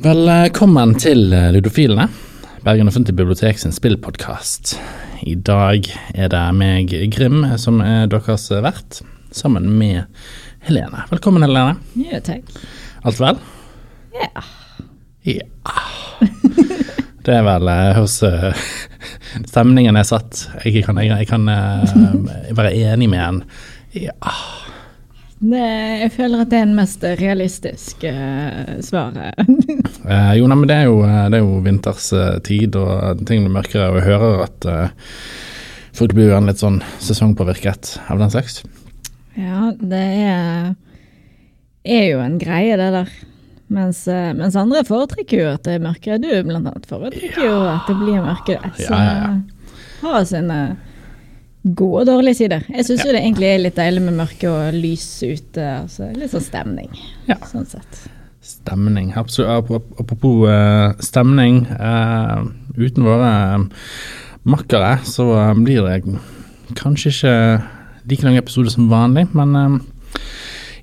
Velkommen til eh, Ludofilene, Bergen offentlige bibliotek sin spillpodkast. I dag er det meg, Grim, som er deres vert, sammen med Helene. Velkommen, Helene. Ja, takk. Alt vel? Ja. Ja. Det er vel eh, hos eh, Stemningen er satt. Jeg kan, jeg, jeg kan eh, være enig med en. Ja. Det, jeg føler at det er den mest realistiske uh, svaret. Eh, jo, nei, men det er jo, eh, det er jo vinterstid, og ting blir mørkere, og jeg hører at uh, folk blir gjerne litt sånn sesongpåvirket av den slags. ja, det er, er jo en greie, det der. Mens, mens andre foretrekker jo at det er mørkere. Du blant annet foretrekker jo at det blir mørkere. Så Ja, ja, ja. har sine gode og dårlige sider. Jeg syns jo det egentlig er litt deilig med mørke og lys ute. Altså, litt sånn stemning, Ja. sånn sett. Stemning. Apropos, eh, stemning. eh, uten våre eh, makkere så blir det kanskje ikke like lang episode som vanlig, men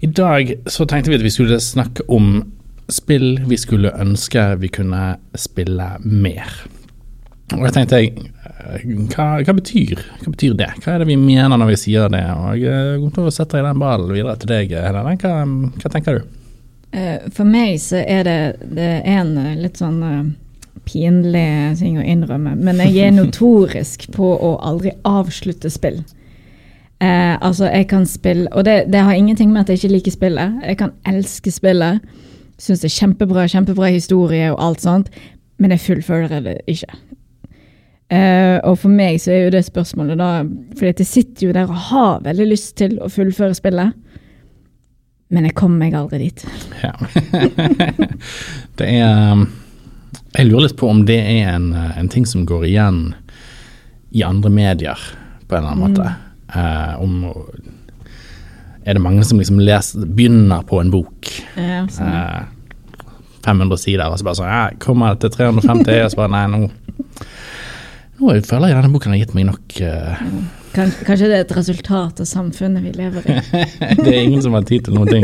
i dag så tenkte vi at vi skulle snakke om spill vi skulle ønske vi kunne spille mer. Og da tenkte jeg, hva, hva, betyr, hva betyr det? Hva er det vi mener når vi sier det? Og jeg setter kommer til å sette den ballen videre til deg, Helene. Hva, hva tenker du? Eh, For meg så er det, det er en eh, litt sånn eh, pinlig ting å innrømme, men jeg er notorisk på å aldri avslutte spill. Eh, altså, jeg kan spille Og det, det har ingenting med at jeg ikke liker spillet. Jeg kan elske spillet. Syns det er kjempebra, kjempebra historie og alt sånt, men jeg fullfører det ikke. Eh, og for meg så er jo det spørsmålet da Fordi at jeg sitter jo der og har veldig lyst til å fullføre spillet, men jeg kommer meg aldri dit. Ja. det er um, Jeg lurer litt på om det er en, uh, en ting som går igjen i andre medier, på en eller annen måte. Eh, om Er det mange som liksom leser, begynner på en bok, Ja, sånn. uh, 500 sider, og så bare sånn ja, Kommer det til 350, og så bare Nei, nå nå føler jeg denne boken har gitt meg nok uh... Kanskje det er et resultat av samfunnet vi lever i. Det er ingen som har tid til noen ting.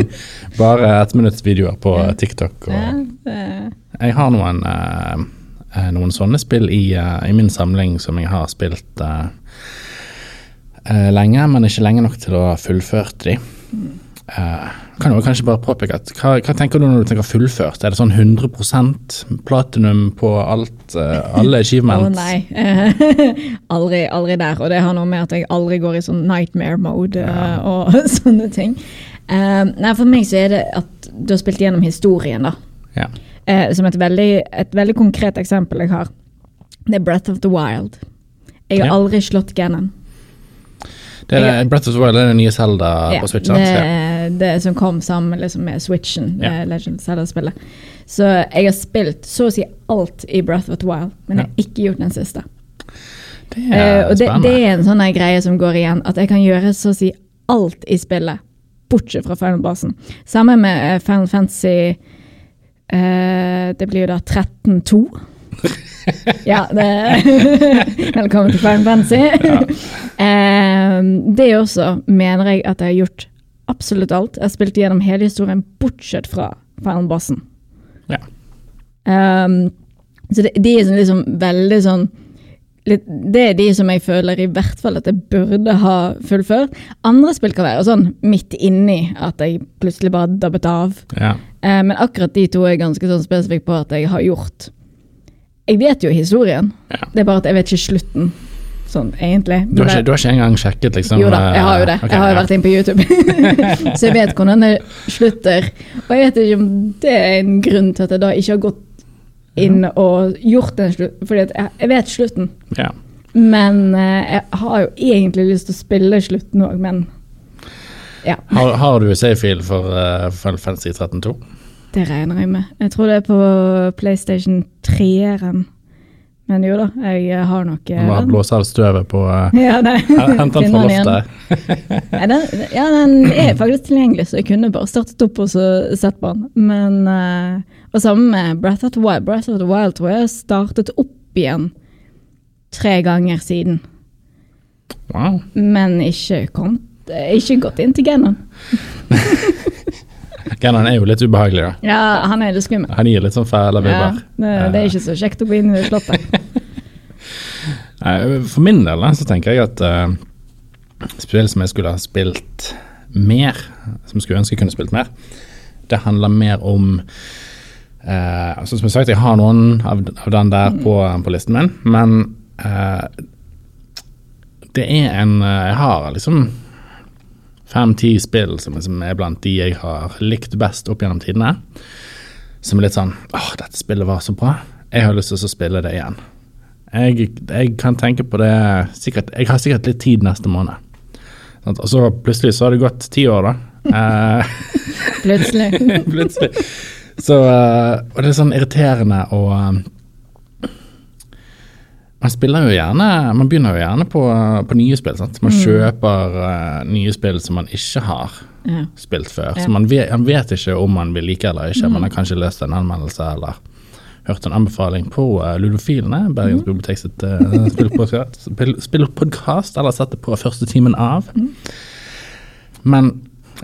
Bare ettminuttsvideoer på TikTok. og Jeg har noen, eh, noen sånne spill i, uh, i min samling som jeg har spilt lenge, men ikke lenge nok til å ha fullført de. Eh, kan du kanskje bare påpeke at hva, hva tenker du når du tenker fullført? Er det sånn 100% platinum på alt, eh, alle Å achievements? nei. aldri, aldri der. Og det har noe med at jeg aldri går i sånn nightmare mode eh, og sånne ting. Nei, for meg så er det at du har spilt gjennom historien, da. Ja. Som et veldig, et veldig konkret eksempel jeg har. Det er Breath of the Wild. Jeg har Ja. aldri slått Ganon. Det er det, Breath of the Wild er det nye Zelda på Switch, sant? Ja. det, det som kom sammen liksom, med Switchen, Ja. ja. Legend Zelda-spillet. Så jeg har spilt så å si alt i Breath of the Wild, men jeg har ikke gjort den siste. Det Eh, er og det, det er en sånn greie som går igjen, at jeg kan gjøre så å si alt i spillet, bortsett fra Final Basen. Samme med eh, Final Fantasy uh, Det blir jo da 13-2. ja, det Velkommen til Final Fancy. Ja. det også mener jeg at jeg har gjort absolutt alt. Jeg har spilt gjennom hele historien, bortsett fra Final Bossen. Ja. Um, så det, de er sånn liksom veldig sånn litt, Det er de som jeg føler i hvert fall at jeg burde ha fullført. Andre spill kan være sånn midt inni at jeg plutselig bare dabbet av. Ja. Uh, men akkurat de to er ganske sånn spesifikke på at jeg har gjort. Jeg vet jo historien, Ja. det er bare at jeg vet ikke slutten. Sånn egentlig. Du, har ikke, du har ikke engang sjekket, liksom? Jo da, jeg har jo det. Okay, jeg har jo ja. vært inne på YouTube. så jeg vet hvordan det slutter. Og jeg vet ikke om det er en grunn til at jeg da ikke har gått inn og gjort den slutten. Fordi jeg, jeg vet slutten. Ja. Men eh, jeg har jo egentlig lyst til å spille slutten òg, men ja. Har, har du safe-fil for uh, Final Fantasy 13.2? Det regner jeg med. Jeg tror det er på PlayStation 3-eren. Men jo da, jeg har nok eh, Du må den. blåse av støvet på uh, Ja, Hente den fra loftet. Ja den, ja, den er faktisk tilgjengelig, så jeg kunne bare startet opp og så sett på den. Men, eh, og sammen med Breath of the Wild. Breath of the Wild tror jeg startet opp igjen tre ganger siden. Wow. Men ikke, kom, ikke gått inn til Ganon. Gannon er jo litt ubehagelig, da. Ja, han er litt skummel. Han gir litt sånn fæle Ja, vibber. det, det er ikke så kjekt å gå inn i slottet. For min del så tenker jeg at uh, spill som jeg skulle ha spilt mer, som jeg skulle ønske jeg kunne spilt mer, det handler mer om uh, altså Som jeg sagt, jeg har noen av, av den der på, på listen min, men uh, det er en Jeg har liksom fem-ti spill som liksom er blant de jeg har likt best opp gjennom tidene. Som er litt sånn åh, dette spillet var så bra. Jeg har lyst til å spille det igjen. Jeg, jeg kan tenke på det sikkert, Jeg har sikkert litt tid neste måned. Sant? Og så plutselig så har det gått ti år, da. Eh, Plutselig. plutselig. Så, eh, og det er sånn irriterende eh, Man spiller jo gjerne Man begynner jo gjerne på, på nye spill. Sant? Man kjøper uh, nye spill som man ikke har Ja. spilt før. Ja. Så man vet, man vet ikke om man vil like eller ikke. Man har kanskje lest en anmeldelse eller hørt en anbefaling på uh, Ludofilene, Bergens bibliotek sitt uh, spillpodkast, eller sett det på første timen av. Men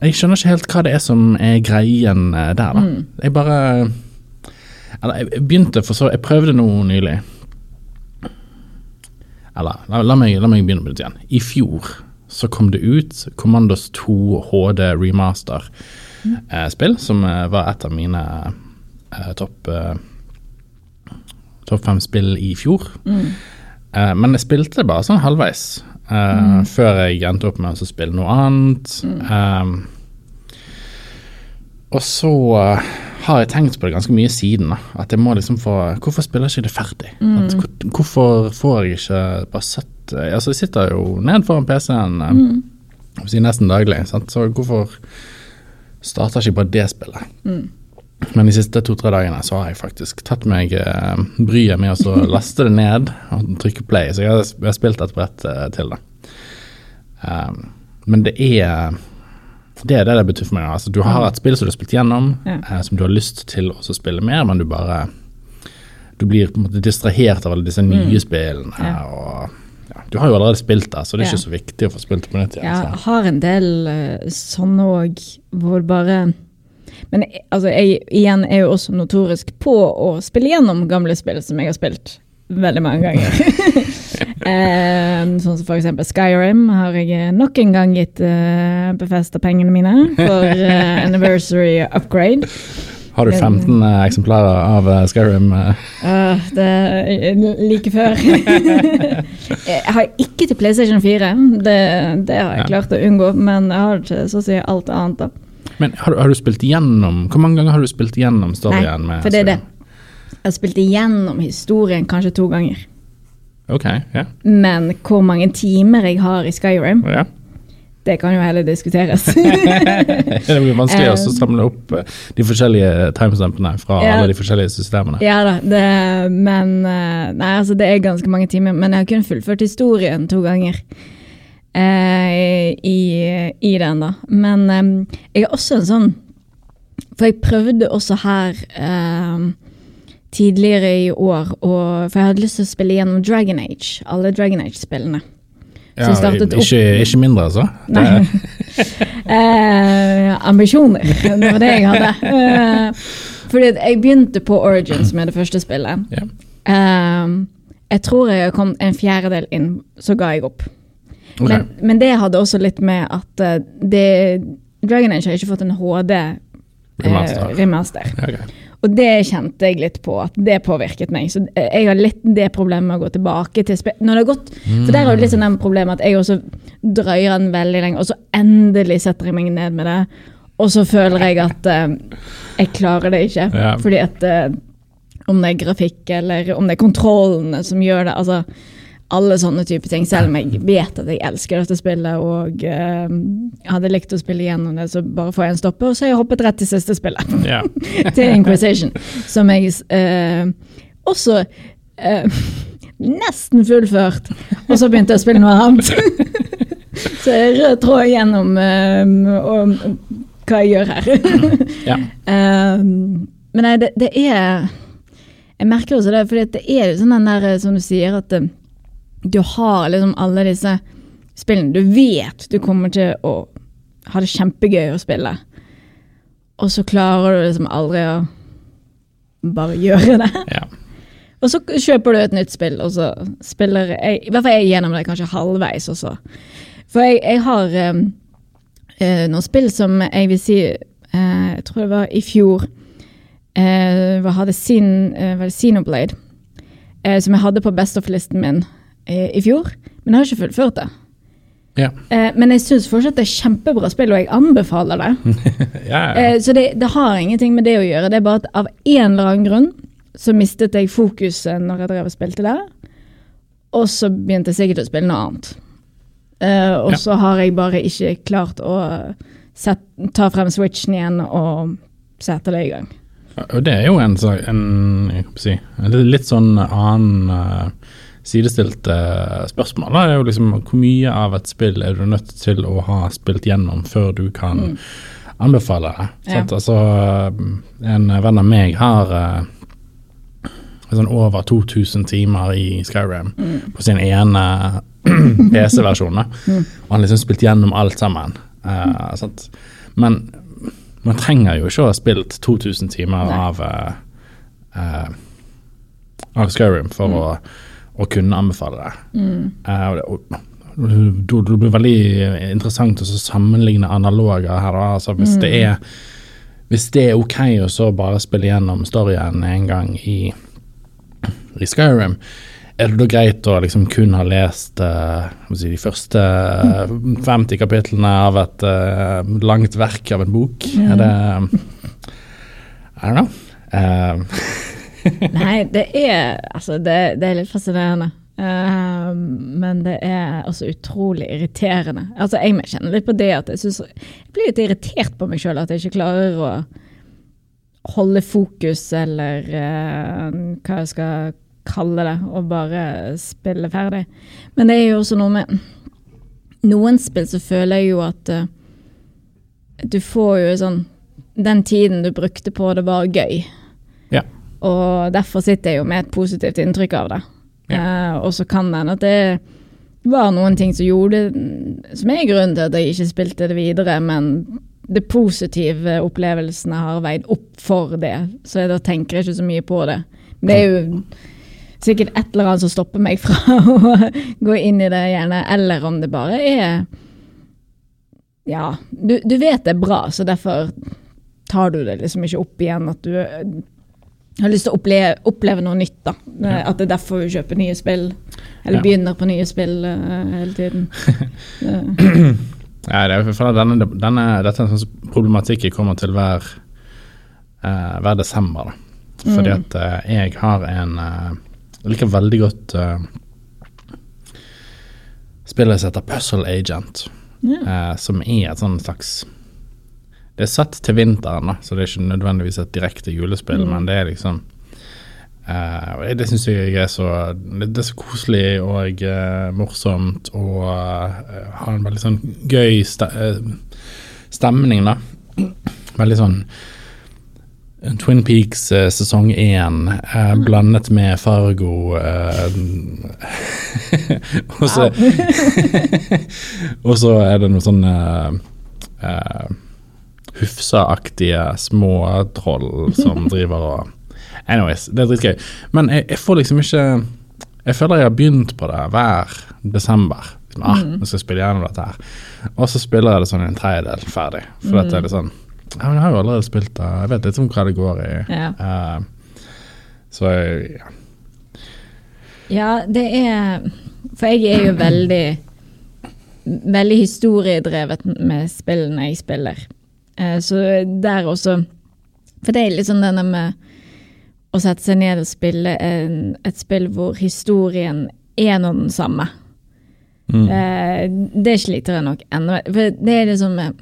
jeg skjønner ikke helt hva det er som er greien eh, der, da. Jeg bare Eller jeg begynte for så Jeg prøvde noe nylig. Eller la, la, meg, la meg begynne på det igjen. I fjor så kom det ut Commandos 2 HD remaster-spill, som eh, var et av mine eh, topp eh, topp fem spill i fjor. Eh, men jeg spilte det bare sånn halvveis, eh, før jeg endte opp med å spille noe annet. Eh, og så eh, har jeg tenkt på det ganske mye siden. da, At jeg må liksom få Hvorfor spiller jeg ikke det ferdig? At, hvor- hvorfor får jeg ikke bare sett Altså, jeg sitter jo ned foran PC-en mm. jeg vil nesten daglig, sant? så hvorfor starter jeg ikke bare det spillet? Men de siste to-tre dagene så har jeg faktisk tatt meg eh, bryet med å så laste det ned og trykke play, så jeg har, jeg har spilt et brett eh, til det. Um, men det er det er det det betyr for meg. Altså, du har et spill som du har spilt gjennom, Ja. eh, som du har lyst til å spille mer, men du bare Du blir på en måte distrahert av alle disse nye spillene. Ja. og ja, Du har jo allerede spilt det, så det er ikke så viktig å få spilt på nytt igjen. Jeg har en del uh, sånne òg, hvor bare Men jeg- altså, jeg igjen er jo også notorisk på å spille gjennom gamle spill som jeg har spilt veldig mange ganger. um, sånn som for eksempel Skyrim har jeg nok en gang gitt uh, Befesta pengene mine for uh, anniversary upgrade. Har du 15 uh, eksemplarer av uh, Skyrim? eh? Uh, det like før. jeg har ikke til PlayStation 4, det, det har jeg Ja. klart å unngå. Men jeg har ikke så å si alt annet. da. Men har, du- har du spilt gjennom Hvor mange ganger har du spilt gjennom storyen? med for det er det. Jeg har spilt igjennom historien kanskje to ganger. Ok, ja. Men hvor mange timer jeg har i Skyrim, ja. det kan jo heller diskuteres. det blir vanskelig um, å samle opp eh, de forskjellige timestampene fra Ja. alle de forskjellige systemene. ja da, det, men eh, Nei, altså det er ganske mange timer. Men jeg har kun fullført historien to ganger. Uh, i, I den, da. Men um, jeg er også en sånn For jeg prøvde også her eh, tidligere i år, og, for jeg hadde lyst til å spille gjennom Dragon Age. Alle Dragon Age-spillene. Opp- ikke, ikke mindre, altså. Nei. eh, ambisjoner. Det var det jeg hadde. Eh, fordi jeg begynte på Origins med det første spillet. Yeah. Eh, jeg tror jeg kom en fjerdedel inn, så ga jeg opp. Okay. Men, men det hadde også litt med at eh, det, Dragon Age har ikke fått en HD eh, Remaster. remaster. Og det kjente jeg litt på, at det påvirket meg. Så jeg har litt det problemet med å gå tilbake til spill. Når det har gått, For der er jo litt sånn den problemet at jeg også drøyer den veldig lenge, og så endelig setter jeg meg ned med det. Og så føler jeg at uh, jeg klarer det ikke. Ja. Fordi at uh, om det er grafikk eller om det er kontrollene som gjør det. altså alle sånne type ting, selv om jeg vet at jeg elsker dette spillet og uh, hadde likt å spille gjennom det, så bare får jeg en stoppe, og så har jeg hoppet rett til siste spillet Yeah. til Inquisition, som jeg uh, også uh, nesten fullført, og så begynte jeg å spille noe annet. så jeg rød tråd gjennom eh, og, hva jeg gjør her. Eh, men nei, det, det er Jeg merker også det, for det er jo sånn den der, som du sier, at eh, du har liksom alle disse spillene. Du vet du kommer til å ha det kjempegøy å spille. og så klarer du liksom aldri å bare gjøre det. Ja. Og så kjøper du et nytt spill, og så spiller jeg I hvert fall jeg gjennom det kanskje halvveis også. For jeg, jeg har um, uh, noen spill som jeg vil si uh, Jeg tror det var i fjor. Uh, hva hadde Sin, uh, var det Xenoblade? Som jeg hadde på Best of-listen min i fjor. Men jeg har ikke fullført det. Ja. men jeg syns fortsatt det er kjempebra spill, og jeg anbefaler det. ja, ja. så det, det har ingenting med det å gjøre. Det er bare at av en eller annen grunn så mistet jeg fokuset når jeg drev og spilte det. Og så begynte jeg sikkert å spille noe annet. Uh, og så har jeg bare ikke klart å set, ta frem switchen igjen og sette det i gang. Og det er jo en, en, si, en litt sånn annen uh, sidestilt uh, spørsmål. Det er jo liksom Hvor mye av et spill er du nødt til å ha spilt gjennom før du kan mm. anbefale det? Ja. Altså, en venn av meg har sånn over 2000 timer i Skyrim mm. på sin ene PC-versjon. Mm. Og han liksom spilt gjennom alt sammen. Uh, Men man trenger jo ikke å ha spilt 2000 timer av, uh, uh, av Skyrim for mm. å, å, kunne anbefale det. Mm. det blir veldig interessant å sammenligne analoger her. Altså, hvis, det mm. er, hvis det er ok å så bare spille gjennom storyen en gang i i Skyrim, er det da greit å liksom kun ha lest uh, si, de første uh, eh, 50 kapitlene av et uh, langt verk av en bok? Mm. Er det I don't know. Nei, det er Altså, det, det er litt fascinerende. men det er også utrolig irriterende. Altså, Jeg kjenner litt på det at jeg, synes, jeg blir litt irritert på meg sjøl at jeg ikke klarer å holde fokus, eller hva jeg skal kalle det, og bare spille ferdig. Men det er jo også noe med Noen spill så føler jeg jo at uh, du får jo sånn Den tiden du brukte på det, var gøy. Og derfor sitter jeg jo med et positivt inntrykk av det. Ja. Uh, og så kan det hende at det var noen ting som gjorde Som er grunnen til at jeg ikke spilte det videre, men det positive opplevelsene har veid opp for det, så jeg da tenker jeg ikke så mye på det. Det er jo sikkert et eller annet som stopper meg fra å gå inn i det gjerne, eller om det bare er Ja, du, du, vet det er bra, så derfor tar du det liksom ikke opp igjen at du har lyst til å oppleve, oppleve noe nytt. da. Ja. At det er derfor vi kjøper nye spill, eller ja. begynner på nye spill uh, hele tiden. ja, det er for denne, denne, Dette er en sånn problematikk jeg kommer til hver, uh, hver desember. da. Fordi mm. at uh, jeg har en jeg liker veldig godt spillet som heter Puzzle Agent, uh, som er et sånn slags Det er satt til vinteren, da, så det er ikke nødvendigvis et direkte julespill, mm. men det er liksom uh, Det syns jeg er så Det er så koselig og uh, morsomt og har en veldig sånn gøy st stemning, da. Veldig sånn Twin Peaks eh, sesong én eh, blandet med Fargo eh, Og så Og så er det noe sånn Hufsa-aktige småtroll som driver og Anyways, det er dritgøy. Men jeg, jeg, får liksom ikke Jeg føler jeg har begynt på det hver desember. Liksom, ah, mm. jeg skal spille gjennom dette her. Og så spiller jeg det sånn en tredjedel ferdig. For mm. dette er litt sånn ja, men jeg har jo allerede spilt det. Jeg vet litt om hva det går i. Ja. Uh, så ja. Ja, det er For jeg er jo veldig Veldig historiedrevet med spillene jeg spiller. Uh, så der også For det er litt sånn denne med å sette seg ned og spille en, et spill hvor historien er nå den samme. Mm. Uh, det sliter jeg nok ennå For det er liksom med,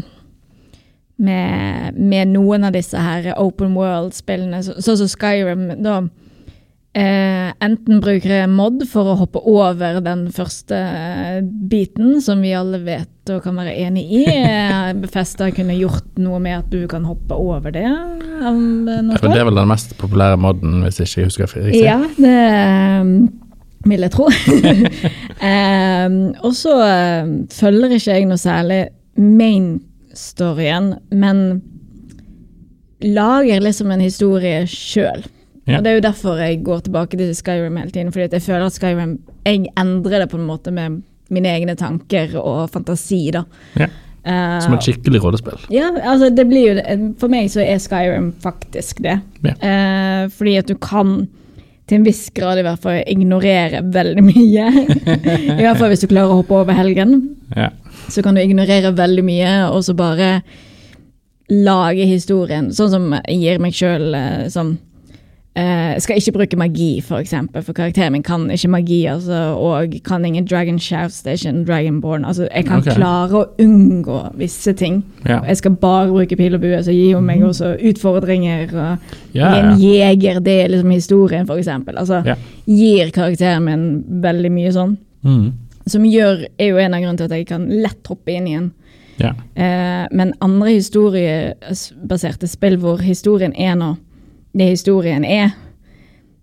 med, noen av disse her open world-spillene, sånn som så, så Skyrim. da eh, Enten bruker mod for å hoppe over den første eh, biten, som vi alle vet og kan være enig i. Eh, Befesta kunne gjort noe med at du kan hoppe over det. Det er vel den mest populære moden, hvis ikke jeg husker riktig? Ja, det um, vil jeg tro. eh, og så følger ikke jeg noe særlig main storyen, men lager liksom en historie sjøl. Ja. Og det er jo derfor jeg går tilbake til Skyrim hele tiden. Fordi jeg føler at Skyrim Jeg endrer det på en måte med mine egne tanker og fantasi, da. Ja. Eh, Som et skikkelig rollespill. ja, altså det blir jo For meg så er Skyrim faktisk det. Ja. Eh, fordi at du kan til en viss grad i hvert fall ignorere veldig mye. I hvert fall hvis du klarer å hoppe over helgen. Ja. Så kan du ignorere veldig mye, og så bare lage historien. Sånn som jeg gir meg sjøl eh, sånn eh, Jeg skal ikke bruke magi, for eksempel, for karakteren min kan ikke magi. Altså, og kan ingen Dragon Shouts, det er ikke en Dragonborn. Altså, jeg kan okay. klare å unngå visse ting. Yeah. Jeg skal bare bruke pil og bue, så gir hun meg også utfordringer. Og yeah. en jeger, det er liksom historien, for eksempel. Altså, yeah. gir karakteren min veldig mye sånn. Mm. Som gjør, er jo en av grunnene til at jeg kan lett hoppe inn igjen. ja. Uh, men andre historiebaserte spill hvor historien er nå det historien er,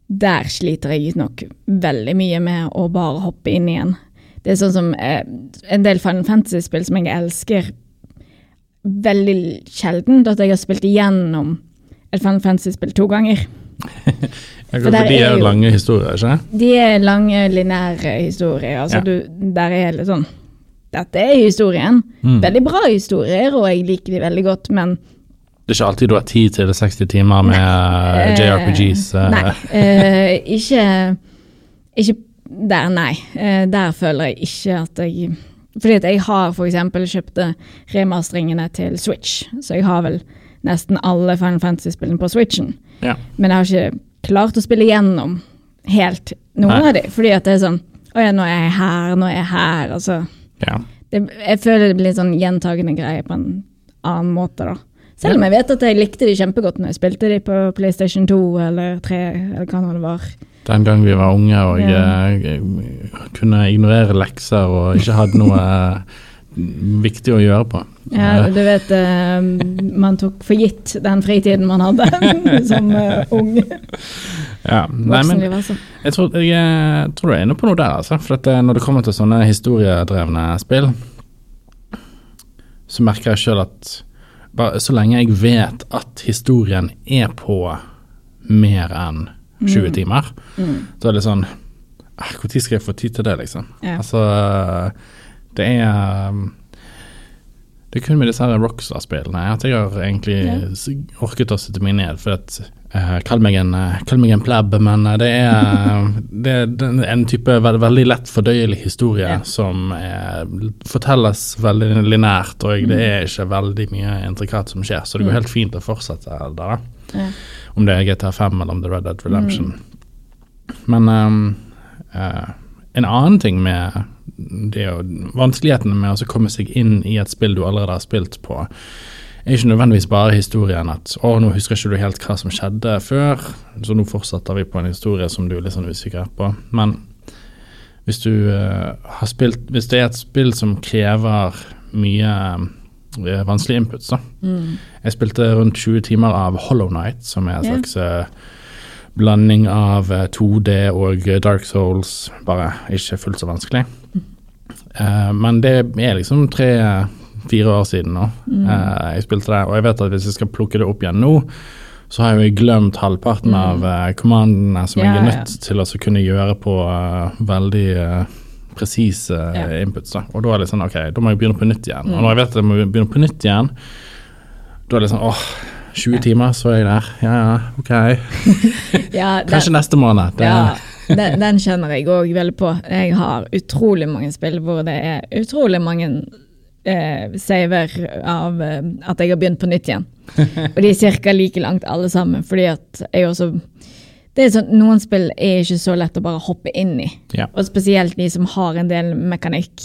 der sliter jeg nok veldig mye med å bare hoppe inn igjen. Det er sånn som eh, en del Final Fantasy-spill som jeg elsker veldig sjelden, at jeg har spilt igjennom et Final Fantasy-spill to ganger. For de er jo- lange historier, ikke De er lange, lineære historier. Altså Ja. du, der er litt sånn Dette er historien. Mm. Veldig bra historier, og jeg liker de veldig godt, men Det er ikke alltid du har 10 til 60 timer med nei. JRPGs. eh, Nei, eh, ikke, ikke der, nei. Eh, der føler jeg ikke at jeg Fordi at jeg har f.eks. kjøpte remasteringene til Switch, så jeg har vel nesten alle Final Fantasy-spillene på Switchen. Ja. Men jeg har ikke klart å spille gjennom helt noen Nei. av de, fordi at det er sånn Å ja, nå er jeg her, nå er jeg her. Altså, ja. det, jeg føler det blir sånn gjentagende greie på en annen måte, da. Selv om jeg vet at jeg likte de kjempegodt når jeg spilte de på PlayStation 2 eller 3, eller hva det var. Den gang vi var unge og Ja. eh, kunne ignorere lekser og ikke hadde noe eh, viktig å gjøre på. Ja, du vet, eh, man tok for gitt den fritiden man hadde som ung ja. Nei, men altså. jeg tror, jeg tror du er inne på noe der, altså. For når det kommer til sånne historiedrevne spill, så merker jeg sjøl at så lenge jeg vet at historien er på mer enn 20 timer, Mm. så er det sånn Når skal jeg få tid til det, liksom? Ja. Altså, det er um, Det er kun med disse her Rockstar-spillene at jeg har egentlig Ja. orket å sitte meg ned. For at uh, Kall meg en, uh, kall meg en pleb, men eh, det er, det er en type veld, veldig lett fordøyelig historie Ja. som er, fortelles veldig linært, og det er ikke veldig mye intrikat som skjer. Så det går Mm. helt fint å fortsette der. da. Om det er GTA 5 eller om det er Red Dead Redemption. Men um, uh, en annen ting med det å, vanskelighetene med å komme seg inn i et spill du allerede har spilt på, er ikke nødvendigvis bare historien at 'Å, nå husker ikke du helt hva som skjedde før', så nå fortsetter vi på en historie som du er litt sånn usikker på. Men hvis du uh, har spilt Hvis det er et spill som krever mye uh, vanskelige input, så. Mm. Jeg spilte rundt 20 timer av Hollow Night, som er en slags uh, blanding av eh, 2D og eh, Dark Souls, bare ikke fullt så vanskelig. Eh, men det er liksom tre-fire år siden nå eh, jeg spilte det, og jeg vet at hvis jeg skal plukke det opp igjen nå, så har jeg jo glemt halvparten av uh, som jeg Ja, er nødt til å kunne gjøre på veldig uh, presise Ja. inputs. Da. Og da er det sånn, ok, da må jeg begynne på nytt igjen. Mm. Og når jeg vet at jeg må begynne på nytt igjen, da er det sånn åh, 20 timer, så er jeg der. Ja ja, ok. Ja, Kanskje neste måned. Det, ja, den, den kjenner jeg òg veldig på. Jeg har utrolig mange spill hvor det er utrolig mange eh, saver av eh, at jeg har begynt på nytt igjen. Og de er ca. like langt alle sammen, fordi at jeg også det er sånn, Noen spill er ikke så lett å bare hoppe inn i, Ja. og spesielt de som har en del mekanikk.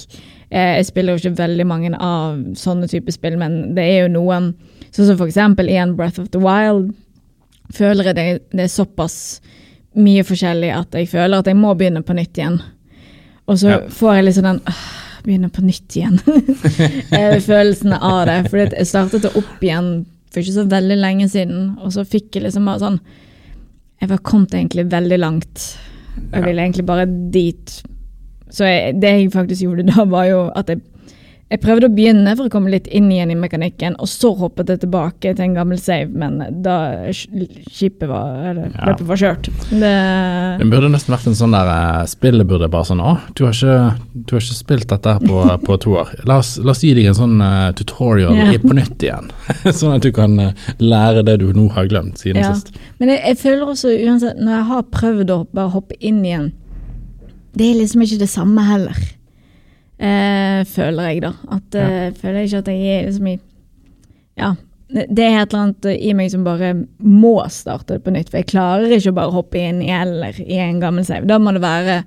Eh, jeg spiller jo ikke veldig mange av sånne typer spill, men det er jo noen Sånn som for eksempel en Breath of the Wild. Føler jeg det, det er såpass mye forskjellig at jeg føler at jeg må begynne på nytt igjen. Og så Ja. får jeg liksom den «Åh, Begynne på nytt igjen. Eh, Følelsen av det. For jeg startet det opp igjen for ikke så veldig lenge siden, og så fikk jeg liksom bare sånn Jeg var kommet egentlig veldig langt. Jeg ville egentlig bare dit. Så jeg, det jeg faktisk gjorde da, var jo at jeg Jeg prøvde å begynne for å komme litt inn igjen i mekanikken, og så hoppet jeg tilbake til en gammel save, men da sk- skipet var Eller Ja. løpet var kjørt. Det, Det burde nesten vært en sånn der eh, Spillet burde bare sånn Å, du har ikke, du har ikke spilt dette her på, på to år. La oss, la oss gi deg en sånn uh, tutorial Ja. på nytt igjen. sånn at du kan eh, lære det du nå har glemt siden Ja. sist. Men jeg, jeg føler også, uansett, når jeg har prøvd å bare hoppe inn igjen Det er liksom ikke det samme heller. Eh, føler jeg, da. At eh, Føler ikke at jeg er liksom i Ja. Det det er et eller annet i meg som bare må starte det på nytt. For jeg klarer ikke å bare hoppe inn i eller i en gammel save. Da må det være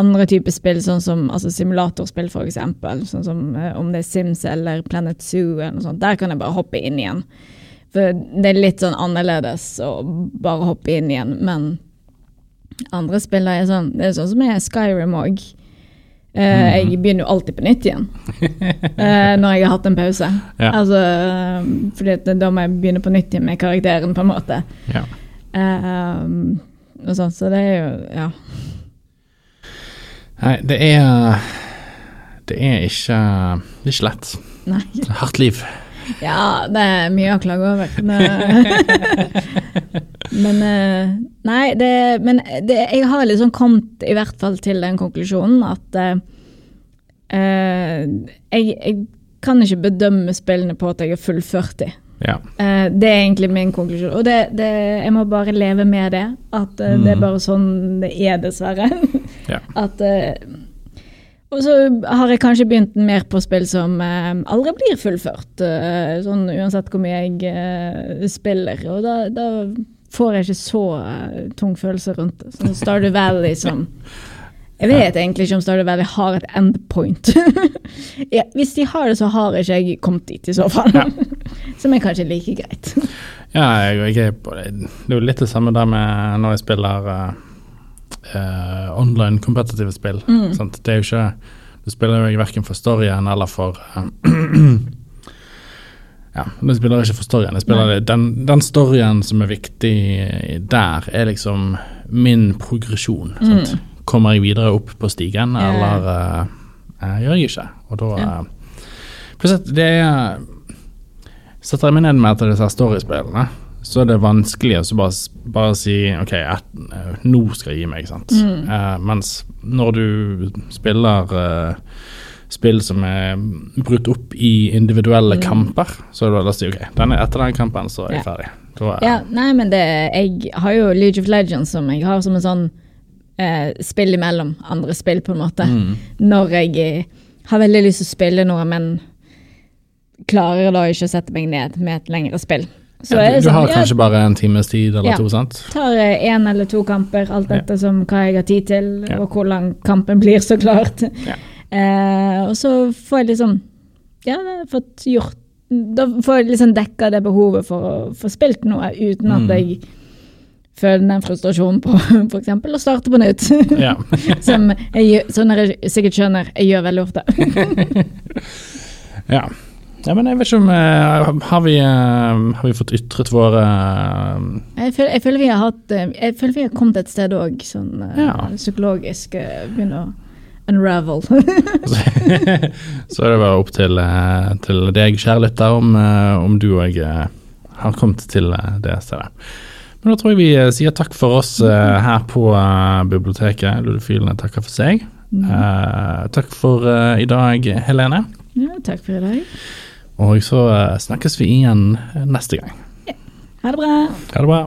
andre typer spill, sånn som altså simulatorspill f.eks. Sånn som eh, om det er Sims eller Planet Zoo eller noe sånt. Der kan jeg bare hoppe inn igjen. For det er litt sånn annerledes å bare hoppe inn igjen, men andre spill er sånn Det er sånn som er Skyrim òg. Jeg begynner jo alltid på nytt igjen uh, når jeg har hatt en pause. Ja. Altså, eh, fordi da må jeg begynne på nytt igjen med karakteren, på en måte. Ja. Uh, og sånn, så det er jo Ja. Nei, det er Det er ikke Det er ikke lett. Nei. Hardt liv. Ja, det er mye å klage over. Men eh, Nei, det, men det, jeg har liksom kommet i hvert fall til den konklusjonen at eh, jeg, jeg kan ikke bedømme spillene på at jeg er fullført de. Ja. Uh, det er egentlig min konklusjon. Og det, det, jeg må bare leve med det. At eh, det er Mhm. bare sånn det er, dessverre. Ja. At Og så har jeg kanskje begynt mer på spill som eh, aldri blir fullført. eh, sånn uansett hvor mye jeg eh, spiller. Og da, da får jeg ikke så eh, tung følelse rundt det. Sånn Stardew Valley som Jeg vet egentlig ikke om Stardew Valley har et endpoint. ja, hvis de har det, så har ikke jeg kommet dit, i så fall. Ja. Som er kanskje like greit. Ja, jeg, er på det. Det er jo litt det samme der med når jeg spiller uh, uh, online kompetitive spill. Mm. Det er jo ikke Du spiller jo verken for storyen eller for eh, Ja, du spiller ikke for storyen. Jeg spiller den, den storyen som er viktig der, er liksom min progresjon. Sant? Kommer jeg videre opp på stigen, yeah. Eller eh, eh, gjør jeg ikke? Og da Ja. Plutselig, det er Setter jeg meg ned med etter disse storiespillene, så er det vanskelig å bare, bare si OK, et, eh, nå skal jeg gi meg, sant. Mm. Uh, mens når du spiller eh, spill som er brutt opp i individuelle Mm. kamper, så er det bare å si OK, denne, etter den kampen så er jeg Ja. ferdig. Da er, Ja, nei, men det, jeg har jo League of Legends som jeg har som en sånn eh, spill imellom andre spill, på en måte. Mm. Når jeg eh, har veldig lyst til å spille noe, men klarer da ikke å sette meg ned med et lengre spill. Så ja, du, du sånn, har ja, kanskje bare en times tid eller Ja. to, sant? tar én eller to kamper, alt Ja. etter som hva jeg har tid til, Ja. og hvor lang kampen blir, så klart. Eh, og så får jeg liksom Ja, har fått gjort Da får jeg liksom dekka det behovet for å få spilt noe, uten at Mm. jeg føler den frustrasjonen på eksempel å starte på nytt. Ja. som jeg, sånn jeg sikkert skjønner, jeg gjør veldig ofte. ja. ja, men jeg vet ikke om eh, Har vi, eh, har vi fått ytret våre eh, Jeg føler, jeg føler vi har hatt Jeg føler vi har kommet et sted òg, sånn Ja. psykologisk. Begynner å unravel. Så, er det bare opp til, eh, til deg, kjære lytter, om, eh, om du òg har kommet til eh, det stedet. Men da tror jeg vi eh, sier takk for oss eh, her på eh, biblioteket. Ludofilene takker for seg. Mm. takk for eh, i dag, Helene. ja, takk for i dag. Og så eh, snakkes vi igjen neste gang. Ha det bra. Ha det bra.